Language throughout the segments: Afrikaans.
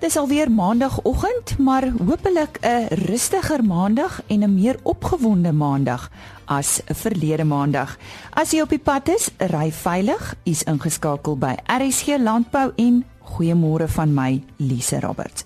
Dis alweer maandagooggend, maar hopelik 'n rustiger maandag en 'n meer opgewonde maandag as verlede maandag. As jy op die pad is, ry veilig. U's ingeskakel by RSG Landbou en goeiemôre van my, Lise Roberts.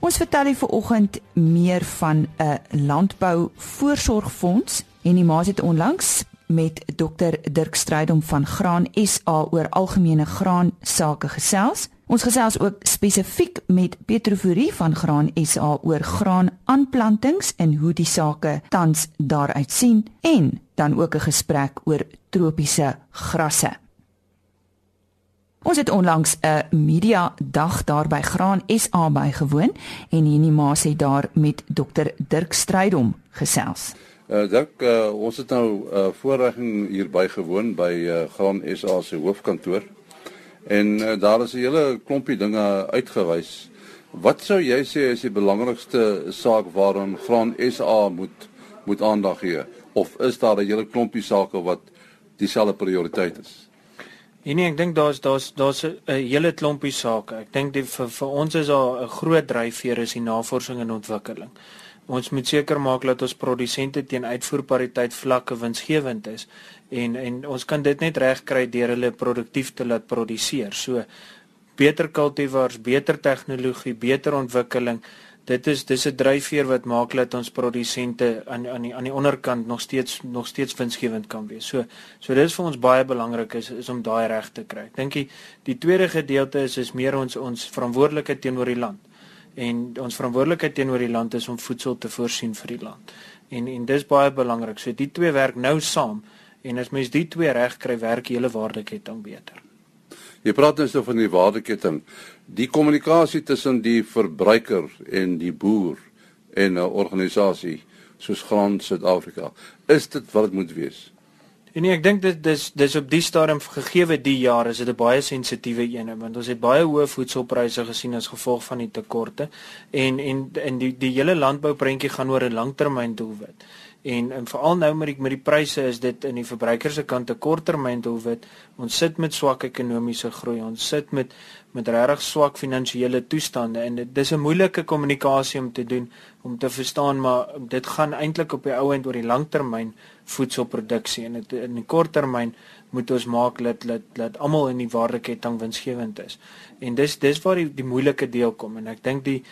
Ons vertel hier vanoggend meer van 'n landbou voorsorgfonds en die maas het onlangs met Dr Dirk Strydom van Graan SA oor algemene graan sake gesels. Ons gesels ook spesifiek met Petro Fourie van Graan SA oor graan aanplantings en hoe die sake tans daaruit sien en dan ook 'n gesprek oor tropiese grasse. Ons het onlangs 'n media dag daar by Graan SA bygewoon en hierdie maas het daar met Dr Dirk Strydom gesels. Uh Dirk, uh, ons het nou 'n uh, voorregging hier bygewoon by uh, Graan SA se hoofkantoor En uh, daar is 'n hele klompie dinge uitgewys. Wat sou jy sê is die belangrikste saak waaraan Graan SA moet moet aandag gee of is daar 'n hele klompie sake wat dieselfde prioriteit is? Nee, nee ek dink daar's daar's daar's 'n hele klompie sake. Ek dink vir vir ons is daar 'n groot dryfveer is die navorsing en ontwikkeling. Ons moet seker maak dat ons produsente teen uitvoerpariteit vlakke winsgewend is en en ons kan dit net regkry deur hulle produktief te laat produseer. So beter kultivars, beter tegnologie, beter ontwikkeling. Dit is dis 'n dryfveer wat maak dat ons produsente aan aan die aan die onderkant nog steeds nog steeds winsgewend kan wees. So so dis vir ons baie belangrik is is om daai reg te kry. Dink jy die tweede gedeelte is is meer ons ons verantwoordelikheid teenoor die land. En ons verantwoordelikheid teenoor die land is om voedsel te voorsien vir die land. En en dis baie belangrik. So die twee werk nou saam. En as mens die twee reg kry, werk hele waardeketting beter. Jy praat nou so van die waardeketting. Die kommunikasie tussen die verbruiker en die boer en 'n organisasie soos Graan Suid-Afrika, is dit wat dit moet wees? En nee, ek dink dit dis dis op die stadium gegeewe die jaar is dit 'n baie sensitiewe een want ons het baie hoë voedselpryse gesien as gevolg van die tekorte. En en en die die hele landbouprentjie gaan oor 'n langtermyndoelwit en en veral nou met die met die pryse is dit in die verbruiker se kant 'n korttermyn doelwit. Ons sit met swak ekonomiese groei. Ons sit met met regtig swak finansiële toestande en dit dis 'n moeilike kommunikasie om te doen om te verstaan maar dit gaan eintlik op die ou end oor die langtermyn voedselproduksie en dit in die korttermyn moet ons maak dat dat dat almal in die waardeketting winsgewend is. En dis dis waar die die moeilike deel kom en ek dink die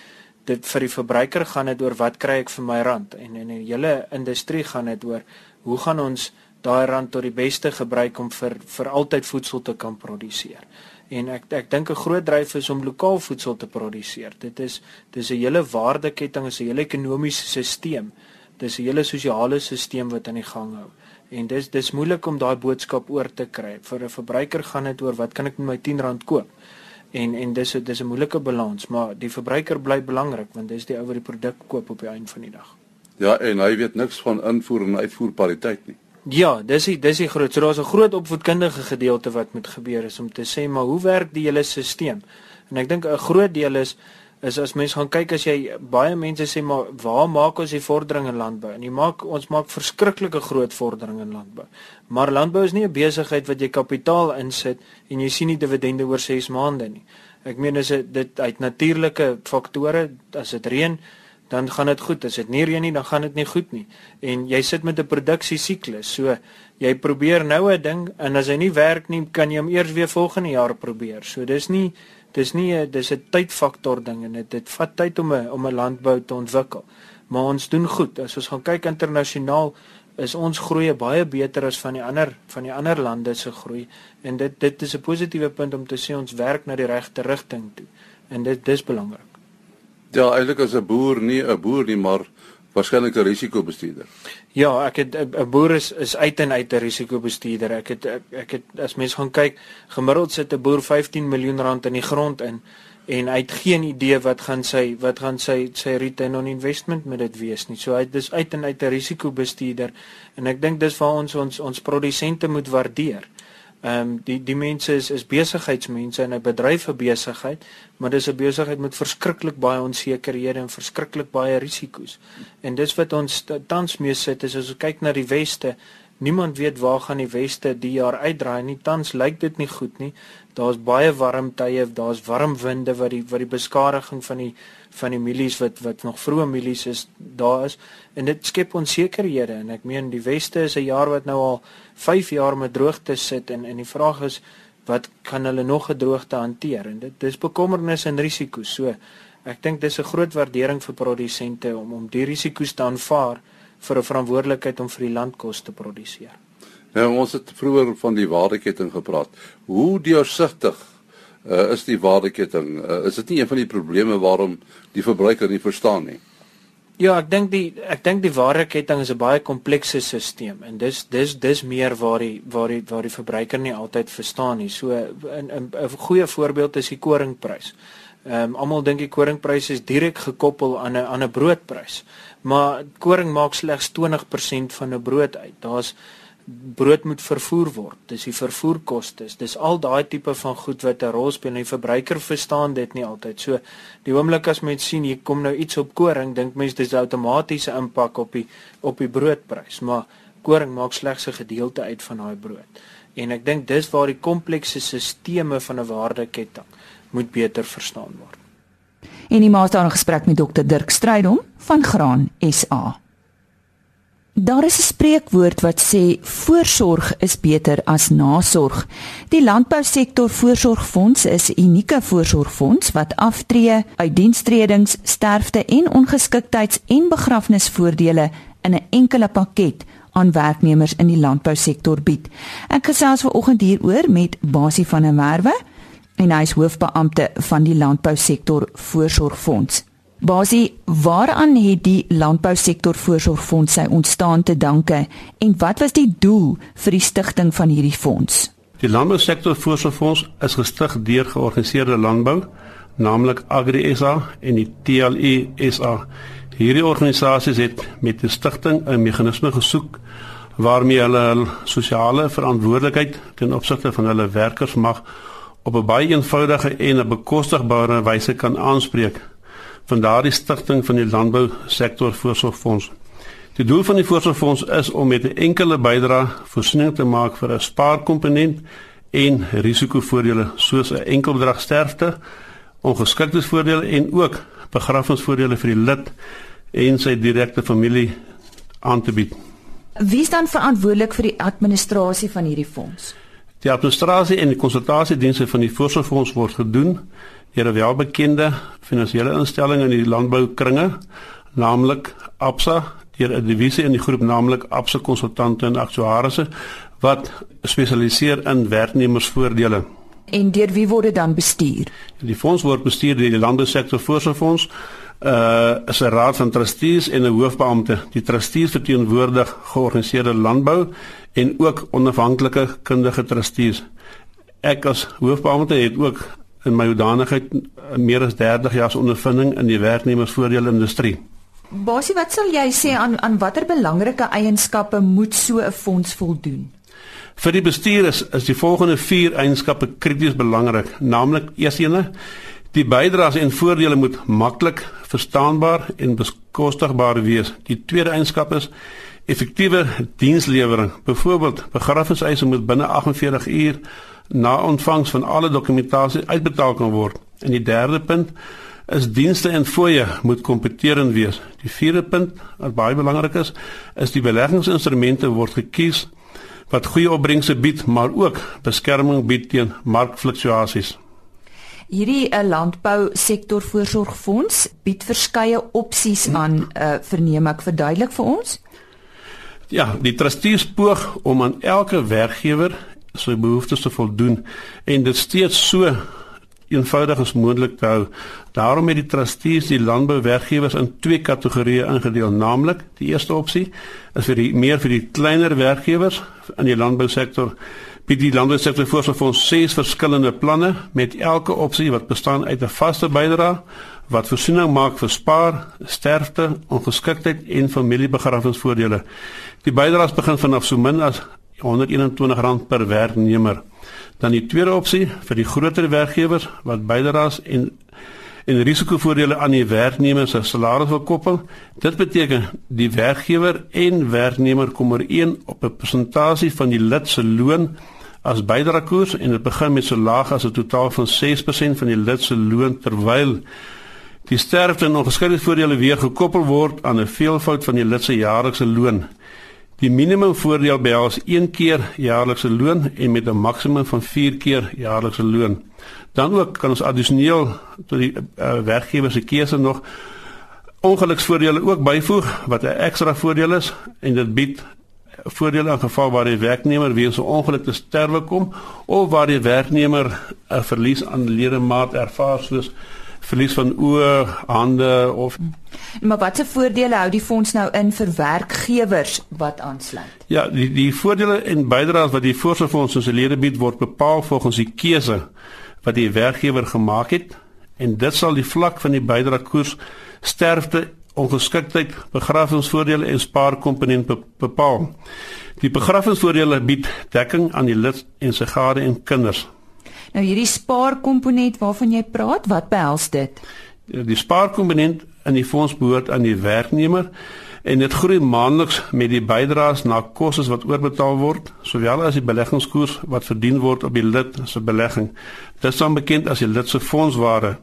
dit vir die verbruiker gaan dit oor wat kry ek vir my rand en in die hele industrie gaan dit oor hoe gaan ons daai rand tot die beste gebruik om vir vir altyd voedsel te kan produseer. En ek ek dink 'n groot dryf is om lokaal voedsel te produseer. Dit is dis 'n hele waardeketting, is 'n hele ekonomiese stelsel. Dis 'n hele sosiale stelsel wat aan die gang hou. En dis dis moeilik om daai boodskap oor te kry. Vir 'n verbruiker gaan dit oor wat kan ek met my R10 koop? En en dis dis 'n moeilike balans maar die verbruiker bly belangrik want dis die ou wat die produk koop op die einde van die dag. Ja en hy weet niks van invoer en uitvoer pariteit nie. Ja, dis die dis die groot. So daar's 'n groot opvoedkundige gedeelte wat moet gebeur is om te sê maar hoe werk die hele stelsel? En ek dink 'n groot deel is is as mens gaan kyk as jy baie mense sê maar waar maak ons die vordering in landbou? En jy maak ons maak verskriklike groot vordering in landbou. Maar landbou is nie 'n besigheid wat jy kapitaal insit en jy sien nie dividende oor 6 maande nie. Ek meen as dit uit natuurlike faktore, as dit reën, dan gaan dit goed. As dit nie reën nie, dan gaan dit nie goed nie. En jy sit met 'n produksiesiklus. So jy probeer nou 'n ding en as hy nie werk nie, kan jy hom eers weer volgende jaar probeer. So dis nie dis nie 'n dis 'n tydfaktor ding en dit dit vat tyd om 'n om 'n landbou te ontwikkel. Maar ons doen goed. As ons gaan kyk internasionaal is ons groei baie beter as van die ander van die ander lande se groei en dit dit is 'n positiewe punt om te sê ons werk na die regte rigting toe. En dit dis belangrik. Ja, eintlik as 'n boer nie 'n boer nie, maar waarskynlik 'n risikobestuurder. Ja, ek het 'n boer is is uit en uit 'n risikobestuurder. Ek het ek, ek het as mens gaan kyk, gemiddeld sit 'n boer 15 miljoen rand in die grond in en hy het geen idee wat gaan sy wat gaan sy sy return on investment met dit wees nie. So hy dis uit en uit 'n risikobestuurder en ek dink dis waar ons ons ons produsente moet waardeer. Ehm um, die die mense is is besigheidsmense in 'n bedryf vir besigheid, maar dis 'n besigheid met verskriklik baie onsekerhede en verskriklik baie risiko's. En dis wat ons tans mee sit is as ons kyk na die weste, Niemand weet waar gaan die weste die jaar uitdraai nie. Tans lyk dit nie goed nie. Daar's baie warm tye, daar's warm winde wat die wat die beskadiging van die van die mielies wat wat nog vroeë mielies is, daar is en dit skep onsekerhede en ek meen die weste is 'n jaar wat nou al 5 jaar met droogte sit en en die vraag is wat kan hulle nog gedroogte hanteer en dit dis bekommernis en risiko's. So ek dink dis 'n groot waardering vir produsente om om die risiko's te aanvaar vir 'n verantwoordelikheid om vir die land kos te produseer. Nou ons het vroeër van die waardeketting gepraat. Hoe deursigtig uh, is die waardeketting? Uh, is dit nie een van die probleme waarom die verbruiker nie verstaan nie? Ja, ek dink die ek dink die waardeketting is 'n baie komplekse stelsel en dis dis dis meer waar die waar die waar die verbruiker nie altyd verstaan nie. So 'n 'n 'n goeie voorbeeld is die koringprys. Ehm um, almal dink die koringprys is direk gekoppel aan 'n aan 'n broodprys. Maar koring maak slegs 20% van 'n brood uit. Daar's brood moet vervoer word. Dis die vervoerkoste. Dis al daai tipe van goed wat 'n rol speel en die verbruiker verstaan dit nie altyd. So die oomblik as mens sien hier kom nou iets op koring, dink mense dis 'n outomatiese impak op die op die broodprys, maar koring maak slegs 'n gedeelte uit van daai brood. En ek dink dis waar die komplekse sisteme van 'n waardeketting moet beter verstaan word. En die maas daar 'n gesprek met Dr Dirk Strydom van Graan SA. Daar is 'n spreekwoord wat sê voorsorg is beter as nasorg. Die landbousektor voorsorgfonds is 'n unieke voorsorgfonds wat aftree, uitdienstredings, sterfte en ongeskiktheids- en begrafnisvoordele in 'n enkele pakket aan werknemers in die landbousektor bied. Ek gesels vanoggend hieroor met Basie van der Merwe en hy is hoofbeampte van die landbousektor voorsorgfonds. Basie, waaraan het die landbousektor voorsorgfonds sy ontstaan te danke en wat was die doel vir die stigting van hierdie fonds? Die landbousektor voorsorgfonds is gestig deur georganiseerde landbou, naamlik Agri SA en die TLE SA. Hierdie organisasies het met die stigting 'n meganisme gesoek waarmee hulle hul sosiale verantwoordelikheid ten opsigte van hulle werkers mag op 'n baie eenvoudige en 'n bekostigbare wyse kan aanspreek van daardie stigting van die landbou sektor voorsorgfonds. Die doel van die voorsorgfonds is om met 'n enkele bydrae voorsiening te maak vir 'n spaarkomponent en risikovoordele soos 'n enkel bedrag sterfte, ongeskiktheidsvoordele en ook begrafnisvoordele vir die lid en sy direkte familie aan te bied. Wie is dan verantwoordelik vir die administrasie van hierdie fonds? Die administrasie en die konsultasiedienste van die voorsorgfonds word gedoen deur 'n welbekende finansiële instelling in die landboukringe, naamlik Absa, deur 'n divisie in die groep naamlik Absa Konsultante en Aktuarisse wat spesialiseer in werknemersvoordele. En deur wie word dit dan bestuur? Die fonds word bestuur deur die Landbousektor Voorsorgfonds uh is 'n raad van trustees en 'n hoofbeampte. Die trustees verteenwoordig georganiseerde landbou en ook onafhanklike kundige trustees. Ek as hoofbeampte het ook in my hoedanigheid meer as 30 jaar se ondervinding in die werknemersvoordele industrie. Basie, wat sal jy sê aan aan watter belangrike eienskappe moet so 'n fonds voldoen? Vir die bestuur is, is die volgende 4 eienskappe krities belangrik, naamlik eerstene die bydraes en voordele moet maklik verstaanbaar en bekostigbaar wees. Die tweede eienskap is effektiewe dienslewering. Byvoorbeeld, begrafniseise moet binne 48 uur na ontvangs van alle dokumentasie uitbetaal kan word. En die derde punt is dienste en fooie moet kompeterend wees. Die vierde punt wat baie belangrik is, is die beleggingsinstrumente word gekies wat goeie opbrengste bied, maar ook beskerming bied teen markfluktuasies. Hierdie uh, landbou sektor voorsorgfonds bied verskeie opsies aan, uh, verneem ek verduidelik vir ons? Ja, die trustees poog om aan elke werkgewer sy behoeftes te voldoen en dit steeds so eenvoudig as moontlik te hou. Daarom het die trustees die landbouwerkgewers in twee kategorieë ingedeel, naamlik die eerste opsie is vir die meer vir die kleiner werkgewers in die landbousektor. Bied die landbousektor voorstel vir ons ses verskillende planne met elke opsie wat bestaan uit 'n vaste bydrae wat voorsiening maak vir spaar, sterfte, ongeskiktheid en familiebegrafnisvoordele. Die bydraes begin vanaf so min as R121 per werknemer. Dan die tweede opsie vir die groter werkgewers wat bydraes en en risikovoordele aan die werknemer se salaris wil koppel. Dit beteken die werkgewer en werknemer kom ooreen op 'n persentasie van die lid se loon as bydraekoers en dit begin met so laag as 'n totaal van 6% van die lid se loon terwyl die sterfte en ongeskiktheidsvoordele weer gekoppel word aan 'n veelvoud van die lid se jaarlikse loon. Die minimum voordeel behels 1 keer jaarlikse loon en met 'n maksimum van 4 keer jaarlikse loon. Dan ook kan ons addisioneel tot die uh, werkgewer se keuse nog ongeluksvoordele ook byvoeg wat 'n ekstra voordeel is en dit bied voordele in geval waar die werknemer weens 'n ongeluk te sterwe kom of waar die werknemer 'n verlies aan ledemaat ervaar soos verlies van oë, hande of Maar watse voordele hou die fonds nou in vir werkgewers wat aansluit? Ja, die die voordele en bydraes wat die voorsorgfonds ons lede bied word bepaal volgens die keuse wat die werkgewer gemaak het en dit sal die vlak van die bydraekoers sterfte ongeskiktheid begrafnisvoordele en spaarkomponent bepaal. Die begrafnisvoordele bied dekking aan die lid en sy gade en kinders. Nou hierdie spaarkomponent waarvan jy praat, wat behels dit? Die spaarkomponent in die fonds behoort aan die werknemer en dit groei maandeliks met die bydraes na kostes wat oorbetaal word, sowel as die beleggingskoers wat verdien word op die lid se belegging. Dit dan bekend as die lid se fondswaarde.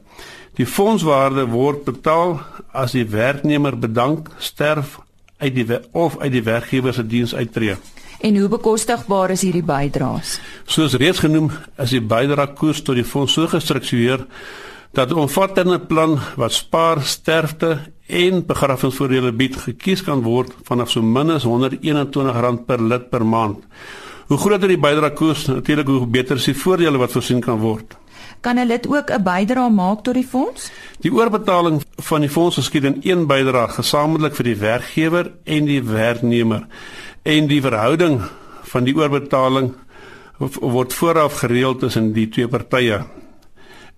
Die fondswaarde word betaal as die werknemer bedank, sterf uit die of uit die werkgewer se diens uittreë. En hoe bekostigbaar is hierdie bydraes? Soos reeds genoem, is die bydraekoers tot die fonds so gestruktureer dat 'n omvattende plan wat spaar, sterfte en begrafnisvoordele bied gekies kan word vanaf so min as R121 per lid per maand. Hoe groter die bydraekoers, natuurlik hoe beter is die voordele wat voorsien kan word. Kan 'n lid ook 'n bydrae maak tot die fonds? Die oorbetaling van die fonds geskied in een bydrae gesamentlik vir die werkgewer en die werknemer en die verhouding van die oorbetaling word vooraf gereël tussen die twee partye.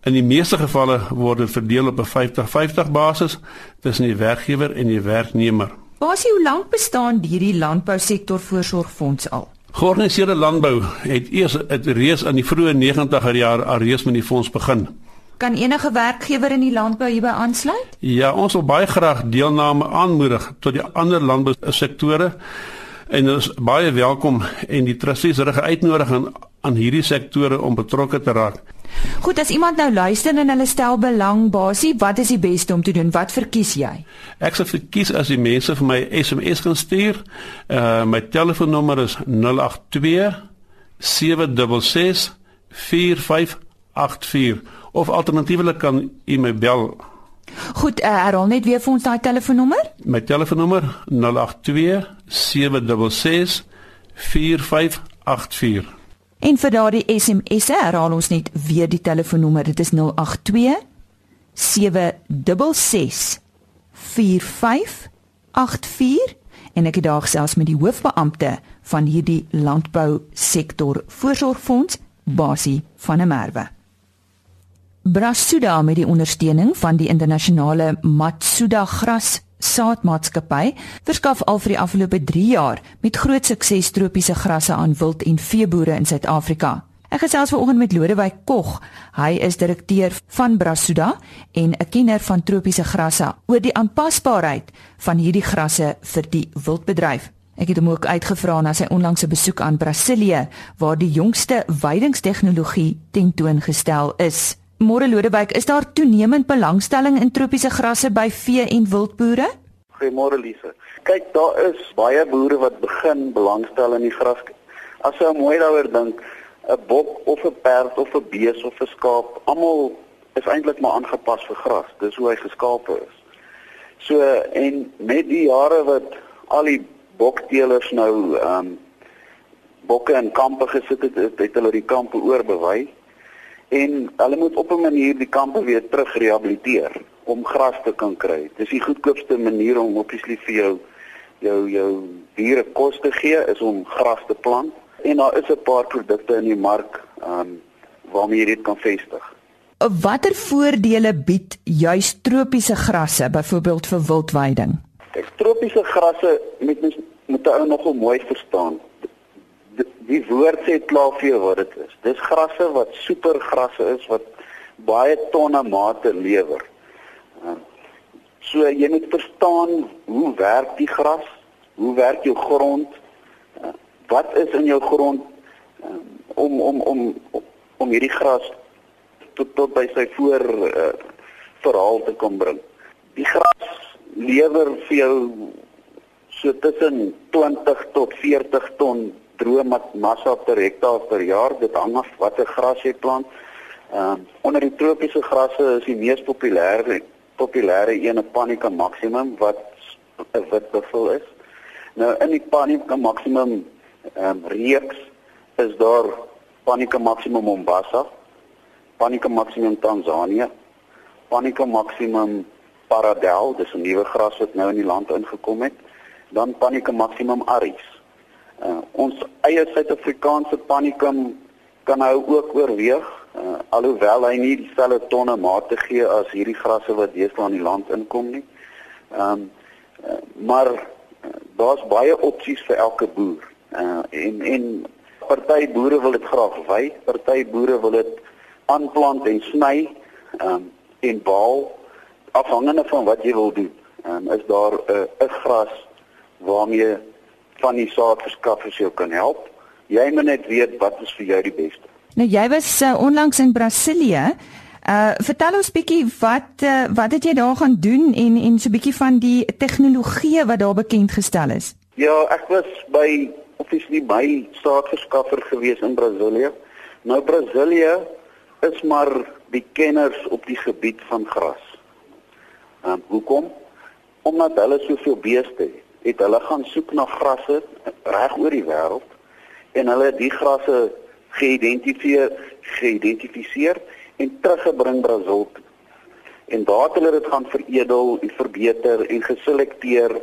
In die meeste gevalle word dit verdeel op 'n 50-50 basis tussen die werkgewer en die werknemer. Basie, hoe lank bestaan hierdie landbousektor voorsorgfonds al? Georganiseerde landbou het eers het reeds in die vroeë 90er jare alreeds met die fonds begin. Kan enige werkgewer in die landbou hierby aansluit? Ja, ons wil baie graag deelname aanmoedig tot die ander landbousektore en ons baie welkom en die trustees rig uitnodiging aan hierdie sektore om betrokke te raak. Goed, as iemand nou luister en hulle stel belang, basie, wat is die beste om te doen? Wat verkies jy? Ek sal verkies as die mense vir my SMS kan stuur. Uh my telefoonnommer is 082 766 4584 of alternatiefelik kan u my bel. Goed, uh, herhaal net weer vir ons daai telefoonnommer. My telefoonnommer 082 766 4584 En vir daardie SMS herhaal ons net weer die telefoonnommer. Dit is 082 766 4584 en ek het daar gesels met die hoofbeampte van hierdie landbou sektor voorsorgfonds Basie van der Merwe. Brasuda met die ondersteuning van die internasionale Matsuda gras saadmaatskappy verskaf al vir die afgelope 3 jaar met groot sukses tropiese grasse aan wild en veeboere in Suid-Afrika. Ek gesels vanoggend met Lodewyk Kog. Hy is direkteur van Brasuda en 'n kenner van tropiese grasse oor die aanpasbaarheid van hierdie grasse vir die wildbedryf. Ek het hom ook uitgevra na sy onlangse besoek aan Brasilië waar die jongste weidingstegnologie tentoongestel is. Môre Lodewyk, is daar toenemend belangstelling in tropiese grasse by vee en wildboere? Goeiemôre Lise. Kyk, daar is baie boere wat begin belangstel in die gras. As jy mooi daaroor dink, 'n bok of 'n perd of 'n bees of 'n skaap, almal is eintlik maar aangepas vir gras. Dis hoe hy geskape is. So en met die jare wat al die bokteelers nou ehm um, bokke in kampe gesit het, het hulle die kampe oorbewy en hulle moet op 'n manier die kampe weer terug rehabiliteer om gras te kan kry. Dis die goedkoopste manier om obviously vir jou jou jou diere kos te gee is om gras te plant en daar is 'n paar produkte in die mark um waarmee jy dit kan vestig. Watter voordele bied juis tropiese grasse byvoorbeeld vir wildweiding? Ek tropiese grasse met mens moet ou nogal mooi verstaan die woord sê klaar vir jou wat dit is. Dis grasse wat supergrasse is wat baie tonne mate lewer. Uh, so jy moet verstaan hoe werk die gras? Hoe werk jou grond? Uh, wat is in jou grond um, om om om om hierdie gras tot tot by sy voor uh, verhaal te kom bring. Die gras lewer vir jou so tussen 20 tot 40 ton droë massa per hektaar per jaar. Dit hang af watter gras jy plant. Ehm uh, onder die tropiese grasse is die mees populêre populêre een 'n Panica maximum wat 'n wit buffel is. Nou in die Panica maximum ehm um, reeks is daar Panica maximum Mombasa, Panica maximum Tanzania, Panica maximum Paradel, dis 'n nuwe gras wat nou in die land ingekom het, dan Panica maximum Aries. Uh, ons eie Suid-Afrikaanse Panicum kan nou ook oorweeg, uh, alhoewel hy nie dieselfde tonne mate gee as hierdie grasse wat deesdae in die land inkom nie. Ehm um, uh, maar uh, daar's baie opsies vir elke boer. Uh, en en party boere wil dit graag wy, party boere wil dit aanplant en sny um, en baal afhangende van wat jy wil doen. Um, is daar uh, 'n gras waarmee van die saadverskaffers jou kan help? Jy moet net weet wat is vir jou die beste. Nou jy was uh, onlangs in Brasilië. Uh vertel ons bietjie wat uh, wat het jy daar gaan doen en en so bietjie van die tegnologie wat daar bekend gestel is. Ja, ek was by obviously by saadverskaffer gewees in Brasilië. Nou Brasilië is maar die kenners op die gebied van gras. Ehm um, hoekom? Omdat hulle soveel beeste het, het hulle gaan soek na grasse reg oor die wêreld en hulle die grasse geïdentifiseer, geïdentifiseer en teruggebring Brasil toe. En daar het hulle dit gaan veredel en verbeter en geselekteer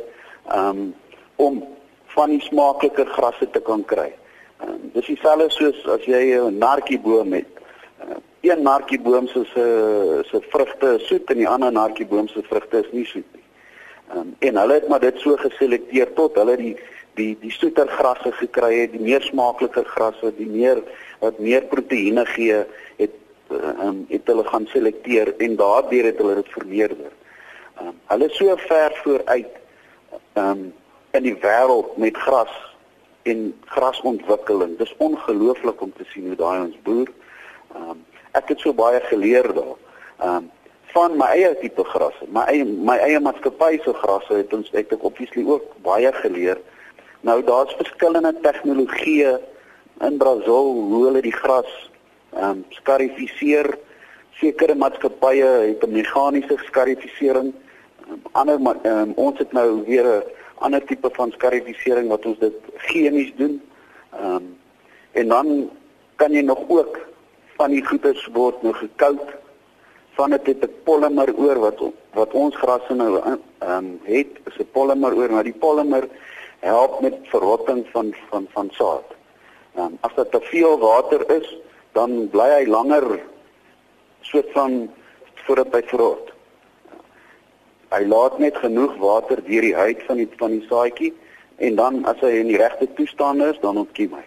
um, om van die smaaklike grasse te kan kry. Um, dis dieselfde soos as jy 'n narkieboom het. Uh, een narkieboom se se se vrugte is soet en die ander narkieboom se vrugte is nie soet. Um, en hulle het maar dit so geselekteer tot hulle die die die soeter grasse gekry het, die meer smaaklike grasse, die meer wat meer proteïene gee, het um, het hulle gaan selekteer en daardeur het hulle dit vermeerder. Um, hulle so ver vooruit. Um, in die wêreld met gras en grasontwikkeling. Dis ongelooflik om te sien hoe daai ons boer. Um, ek het so baie geleer daar. Um, van my eie tipe grasse, my eie my eie maatskappy se grasse het ons het ek obviously ook baie geleer. Nou daar's verskillende tegnologieë in Brasil hoe hulle die gras ehm um, skarifiseer. Sekere maatskappye het 'n meganiese skarifisering. Ander um, ons het nou weer 'n ander tipe van skarifisering wat ons dit chemies doen. Ehm um, en dan kan jy nog ook van die goeders word nou gekoud van 'n polymer oor wat wat ons grasse nou ehm um, het is 'n polymer oor maar die polymer help met verrotting van van van saad. Ehm um, as dit te veel water is, dan bly hy langer soort van voordat hy verrot. Hy laat net genoeg water deur die huid van die van die saadjie en dan as hy in die regte toestand is, dan ontkiem hy.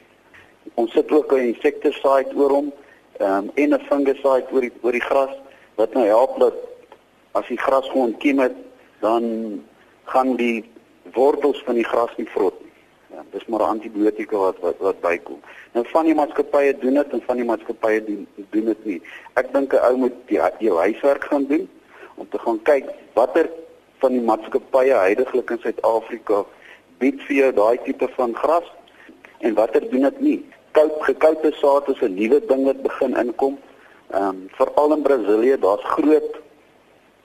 Ons sit ook 'n insektiside oor hom, ehm um, en 'n fungicide oor die oor die gras wat nou help dat as die gras gewoon ontkiem het, dan gaan die wortels van die gras nie vrot nie. Ja, dis maar 'n antibiotika wat wat wat bykom. Nou van die maatskappye doen dit en van die maatskappye doen doen dit nie. Ek dink 'n ou moet die, jou huiswerk gaan doen om te gaan kyk watter van die maatskappye heidaglik in Suid-Afrika bied vir jou daai tipe van gras en watter doen dit nie. Koud gekoute saad is 'n nuwe ding wat begin inkom. Ehm um, veral in Brasilië, daar's groot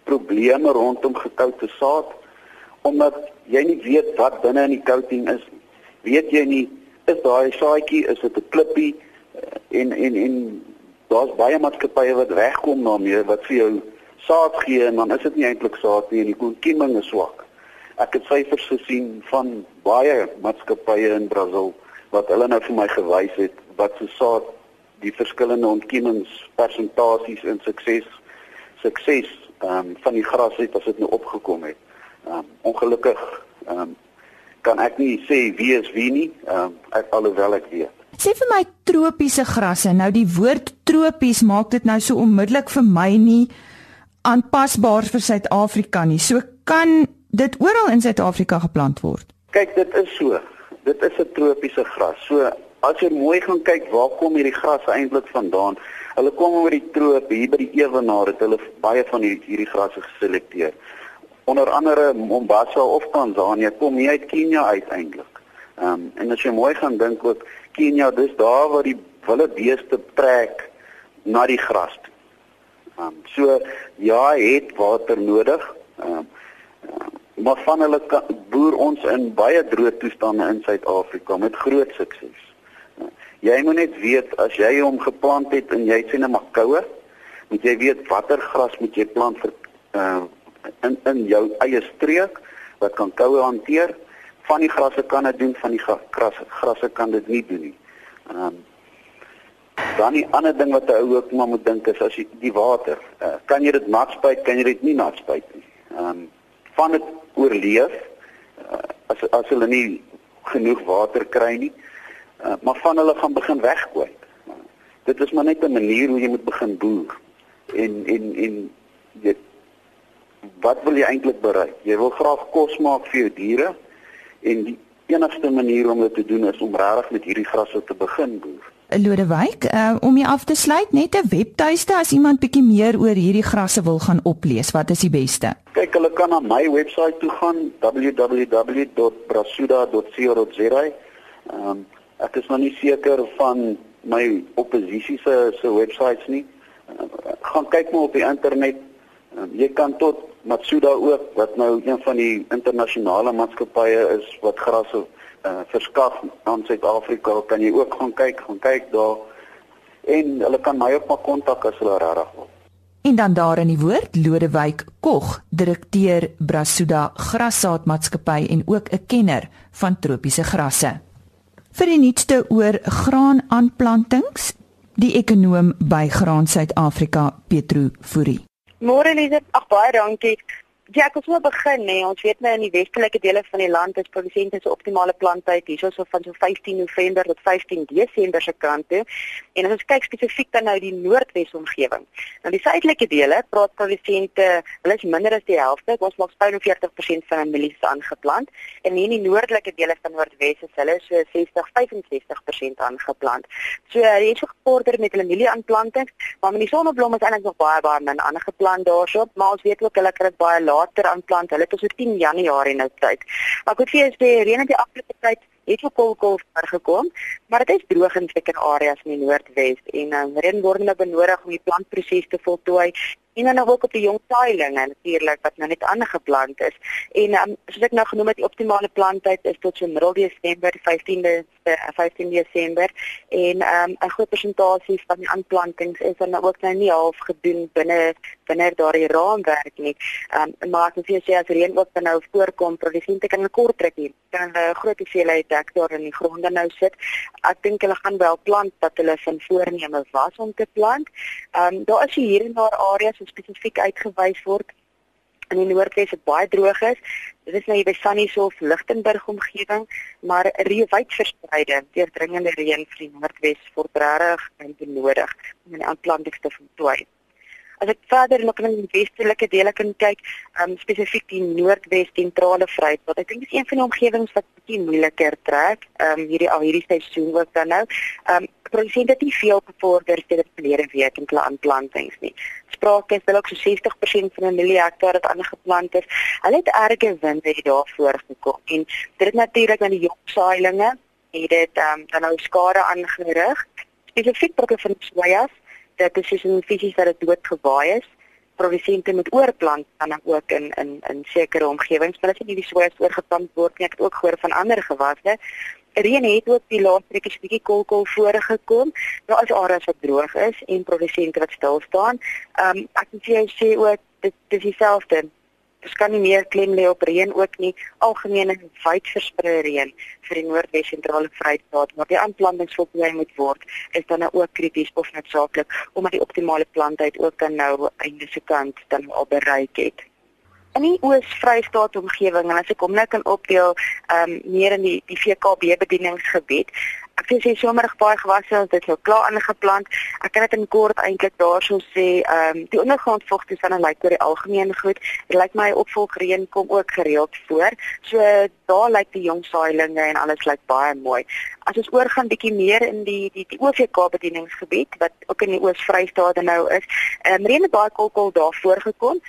probleme rondom gekoute saad omdat jy nie weet wat binne in die coating is. Weet jy nie is daai saadjie is dit 'n klippie eh, en en en daar's baie maatskappye wat wegkom daarmee wat vir jou saad gee en dan is dit nie eintlik saad nie en die ontkieming is swak. Ek het syfers gesien van baie maatskappye in Brasil wat hulle nou vir my gewys het wat se saad die verskillende ontkiemingspersentasies in sukses sukses ehm um, van die gras het as dit nou opgekom het. Ehm um, ongelukkig ehm um, kan ek nie sê wie is wie nie, ehm um, ek alhoewel ek weet. Sê vir my tropiese grasse. Nou die woord tropies maak dit nou so onmiddellik vir my nie aanpasbaar vir Suid-Afrika nie. So kan dit oral in Suid-Afrika geplant word. Kyk, dit is so. Dit is 'n tropiese gras. So as jy mooi gaan kyk, waar kom hierdie gras eintlik vandaan? Hulle kom oor die troop hier by die Ewenaar het hulle baie van hierdie hierdie grasse geselekteer. Onder andere Mombasa of Tanzanië kom hier uit Kenia uiteindelik. Ehm um, en as jy mooi gaan dink ook Kenia, dis daar waar die wilde beeste trek na die gras. Ehm um, so ja, het water nodig. Ehm um, maar van hulle boer ons in baie droë toestande in Suid-Afrika met groot sukses. Jy moet net weet as jy hom geplant het en jy sien 'n makoue, moet jy weet watter gras moet jy plant vir uh in in jou eie streek wat kan koue hanteer. Van die grasse kan dit doen, van die grasse grasse kan dit nie doen nie. Ehm um, dan die ander ding wat 'n ou ook maar moet dink is as jy die water, uh, kan jy dit nat spuit, kan jy dit nie nat spuit nie. Ehm um, van dit oorleef uh, as as hulle nie genoeg water kry nie. Uh, maar van hulle gaan begin weggooi. Uh, dit is maar net 'n manier hoe jy moet begin boer. En en en jy wat wil jy eintlik bereik? Jy wil graag kos maak vir jou diere en die enigste manier om dit te doen is om regtig met hierdie grasse te begin boer. Lodewyk, uh, om jy af te sluit, net 'n webtuiste as iemand bietjie meer oor hierdie grasse wil gaan oplees, wat is die beste? Kyk, hulle kan na my webwerf toe gaan www.brasuda.co.za. Ehm um, ek is nog nie seker van my oppositie se se webwerf nie. Uh, gaan kyk maar op die internet. Uh, jy kan tot Matsuda ook wat nou een van die internasionale maatskappye is wat grasse uh, verskaf aan Suid-Afrika, kan jy ook gaan kyk, gaan kyk daar en hulle kan my ook maar kontak as hulle regtig wil. En dan daar in die woord Lodewyk Kog, direkteur Brasuda Grassaadmaatskappy en ook 'n kenner van tropiese grasse. Vir die nuutste oor graanaanplantings, die ekonoom by Graan Suid-Afrika, Petro Fourie. Môre Lize, ag baie dankie. Ja, ek wil begin nê. Ons weet nou in die westelike dele van die land is produsente se optimale planttyd hierso so van so 15 November tot 15 Desember se kant toe. En as ons kyk spesifiek dan nou die Noordwes omgewing. Nou die suidelike dele, praat produsente, hulle is minder as die helfte. Ons maak 45% van hulle mielies aangeplant en in die noordelike dele van Noordwes is hulle so 60-65% aangeplant. So hulle het gevorder met hulle mielieaanplantings, maar met die sonneblomme is eintlik nog baie baie min aangeplant daarsoop, maar ons weet ook hulle kry baie laat water aanplant. Hulle het so 10 Januarie nou tyd. Maar ek moet vir julle sê reën in die afgelope tyd het ook kolkol vergekom, maar dit is droog in sekere areas in die Noordwes en um, reën word nou benodig om die plantproses te voltooi en dan ook op die jong saailinge natuurlik wat nou net aangeplant is. En um, soos ek nou genoem het, die optimale planttyd is tot so middel Desember, 15de 15 eh, Desember en um, 'n groot persentasie van die aanplantings is dan ook nou nie half gedoen binne binne daardie raamwerk nie. Um, maar as jy sê as reën ook dan nou voorkom, produsente kan 'n kort trekkie, kan 'n groot hoeveelheid hektaar in die gronde nou sit. Ek dink hulle gaan wel plant wat hulle van voorneme was om te plant. Ehm um, daar is hier en daar areas spesifiek uitgewys word in die Noordwes wat baie droog is. Dit is nou hier by Sannieshof, Lichtenburg omgewing, maar reëwyd verspreide deurdringende reën vir die Noordwes regtig benodig om die aanplantings te voltooi. As ek verder in die westelike dele kan kyk, um, spesifiek die Noordwes sentrale Vryheid, ek dink dis een van die omgewings wat bietjie moeiliker trek, um, hierdie al hierdie seisoen ook dan nou. Um, produsente het nie veel bevorder sedert verlede week in hulle aanplantings nie. Sprake is hulle ook so 60% van 'n miljoen hektaar wat aangeplant is. Hulle het erge winde daarvoor gekom en dit het natuurlik aan die jong saailinge het dit um, dan nou skade aangerig. Spesifiek prokke van sojas dit is soos 'n fisies dat dit doodgewaai is. Produsente moet oorplant dan ook in in in sekere omgewings, maar as jy die soja oorgeplant word, ek het ook gehoor van ander gewasse. Reën het ook die laaste week 'n bietjie kolkol voorgekom. Daar is areas wat droog is en produsente wat stil staan. Ehm um, ek moet vir jou sê ook dit dis dieselfde Dis kan nie meer klem lê op reën ook nie. Algemene wyd verspreide reën vir die Noordwes sentrale Vrystaat, maar die aanplantings wat jy moet word, is dan nou ook krities of noodsaaklik omdat die optimale plantheid ook dan nou einde se kant dan al bereik het. In die Oos-Vrystaat omgewing en as ek hom nou kan opdeel, ehm um, meer in die die VKB bedieningsgebied, ek sê somerig baie gewasse ons dit nou klaar aangeplant. Ek kan dit in kort eintlik daarso sê, ehm um, die ondergrondvogtoestande lyk oor die algemeen goed. Dit lyk my opvolgreën kom ook gereeld voor. So daar lyk die jong saailinge en alles lyk baie mooi. As ons oorgaan bietjie meer in die die die OVK bedieningsgebied wat ook in die Oos-Vrystaat nou is, ehm um, reën het baie kolkol daar voorgekom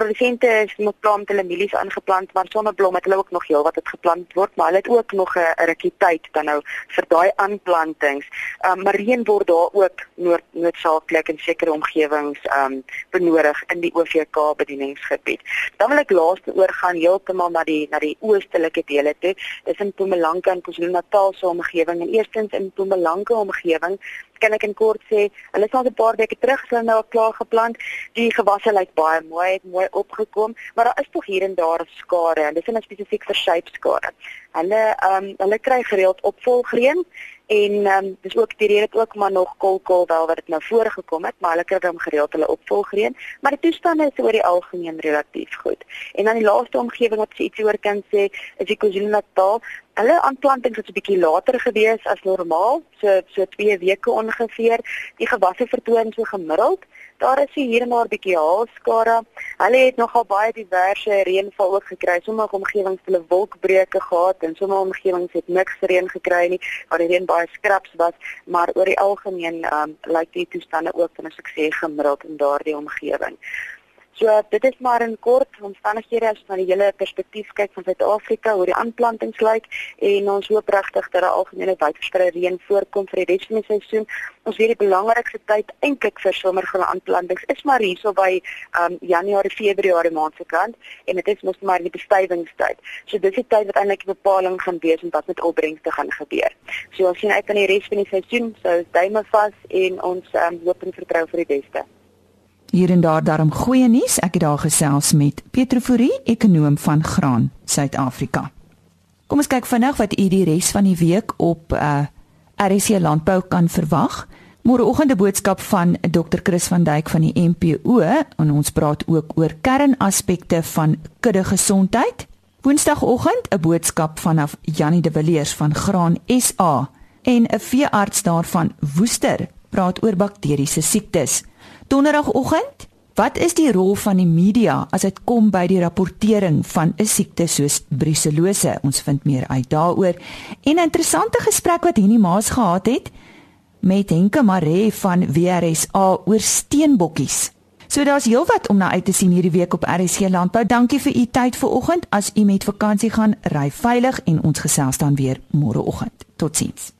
produsente is met plant hulle mielies aangeplant want sonneblom het hulle ook nog heel wat het geplant word maar hulle het ook nog 'n rukkie tyd dan nou vir daai aanplantings. Um maar reën word daar ook nood noodsaaklik in sekere omgewings um benodig in die OVK bedieningsgebied. Dan wil ek laaste oorgaan heeltemal na die na die oostelike dele toe. Dis in Mpumalanga en KwaZulu-Natal se omgewing en eerstens in Mpumalanga omgewing kan ek in kort sê, hulle is al 'n paar weke terug hulle nou klaar geplant. Die gewasse lyk baie mooi, het mooi opgekom, maar daar is tog hier en daar skade en dis net spesifiek vir shape skade. Hulle ehm um, hulle kry gereeld opvolgreën en ehm um, dis ook die rede dit ook maar nog kolkol wel wat dit nou voorgekom het, maar hulle kry dan gereeld hulle opvolgreën, maar die toestande is oor die algemeen relatief goed. En dan die laaste omgewing wat sy ietsie oor kan sê, is die KwaZulu-Natal. Hulle aanplantings het 'n bietjie later gewees as normaal, so so 2 weke ongeveer. Die gewasse vertoon so gemiddeld daar is hier en daar 'n bietjie haalskade. Hulle het nogal baie diverse reënval ook gekry. Sommige omgewings het hulle wolkbreuke gehad en sommige omgewings het niks reën gekry nie, waar die reën baie skraps was, maar oor die algemeen um, lyk die toestande ook van 'n sukses gemiddeld in daardie omgewing. So dit is maar in kort omstandighede as van die hele perspektief kyk van Suid-Afrika hoe die aanplantings lyk en ons hoop regtig dat daar algemene wydverspreide reën voorkom vir die res van die seisoen. Ons weet die belangrikste tyd eintlik vir somergroen aanplantings is maar hierso by um, Januarie, Februarie maand se kant en dit is mos maar die bestuivingstyd. So dis die tyd wat eintlik die bepaling gaan wees en wat met opbrengste gaan gebeur. So ons sien uit aan die res van die seisoen, so duime vas en ons um, hoop en vertrou vir die beste. Hier en daar daarom goeie nuus. Ek het daar gesels met Pietro Fourie, ekonom van Graan Suid-Afrika. Kom ons kyk vinnig wat u die res van die week op uh RC Landbou kan verwag. Môreoggend 'n boodskap van Dr. Chris van Duyk van die MPO en ons praat ook oor kernaspekte van kudde gesondheid. Woensdagoggend 'n boodskap vanaf Janie de Villiers van Graan SA en 'n veearts daarvan Woester praat oor bakteriese siektes. Donderdagoggend, wat is die rol van die media as dit kom by die rapportering van 'n siekte soos brucellose? Ons vind meer uit daaroor. En 'n interessante gesprek wat Henny Maas gehad het met Henke Maree van WRSA oor steenbokkies. So daar's heelwat om na uit te sien hierdie week op RSC Landbou. Dankie vir u tyd vanoggend. As u met vakansie gaan, ry veilig en ons gesels dan weer môreoggend. Totsiens.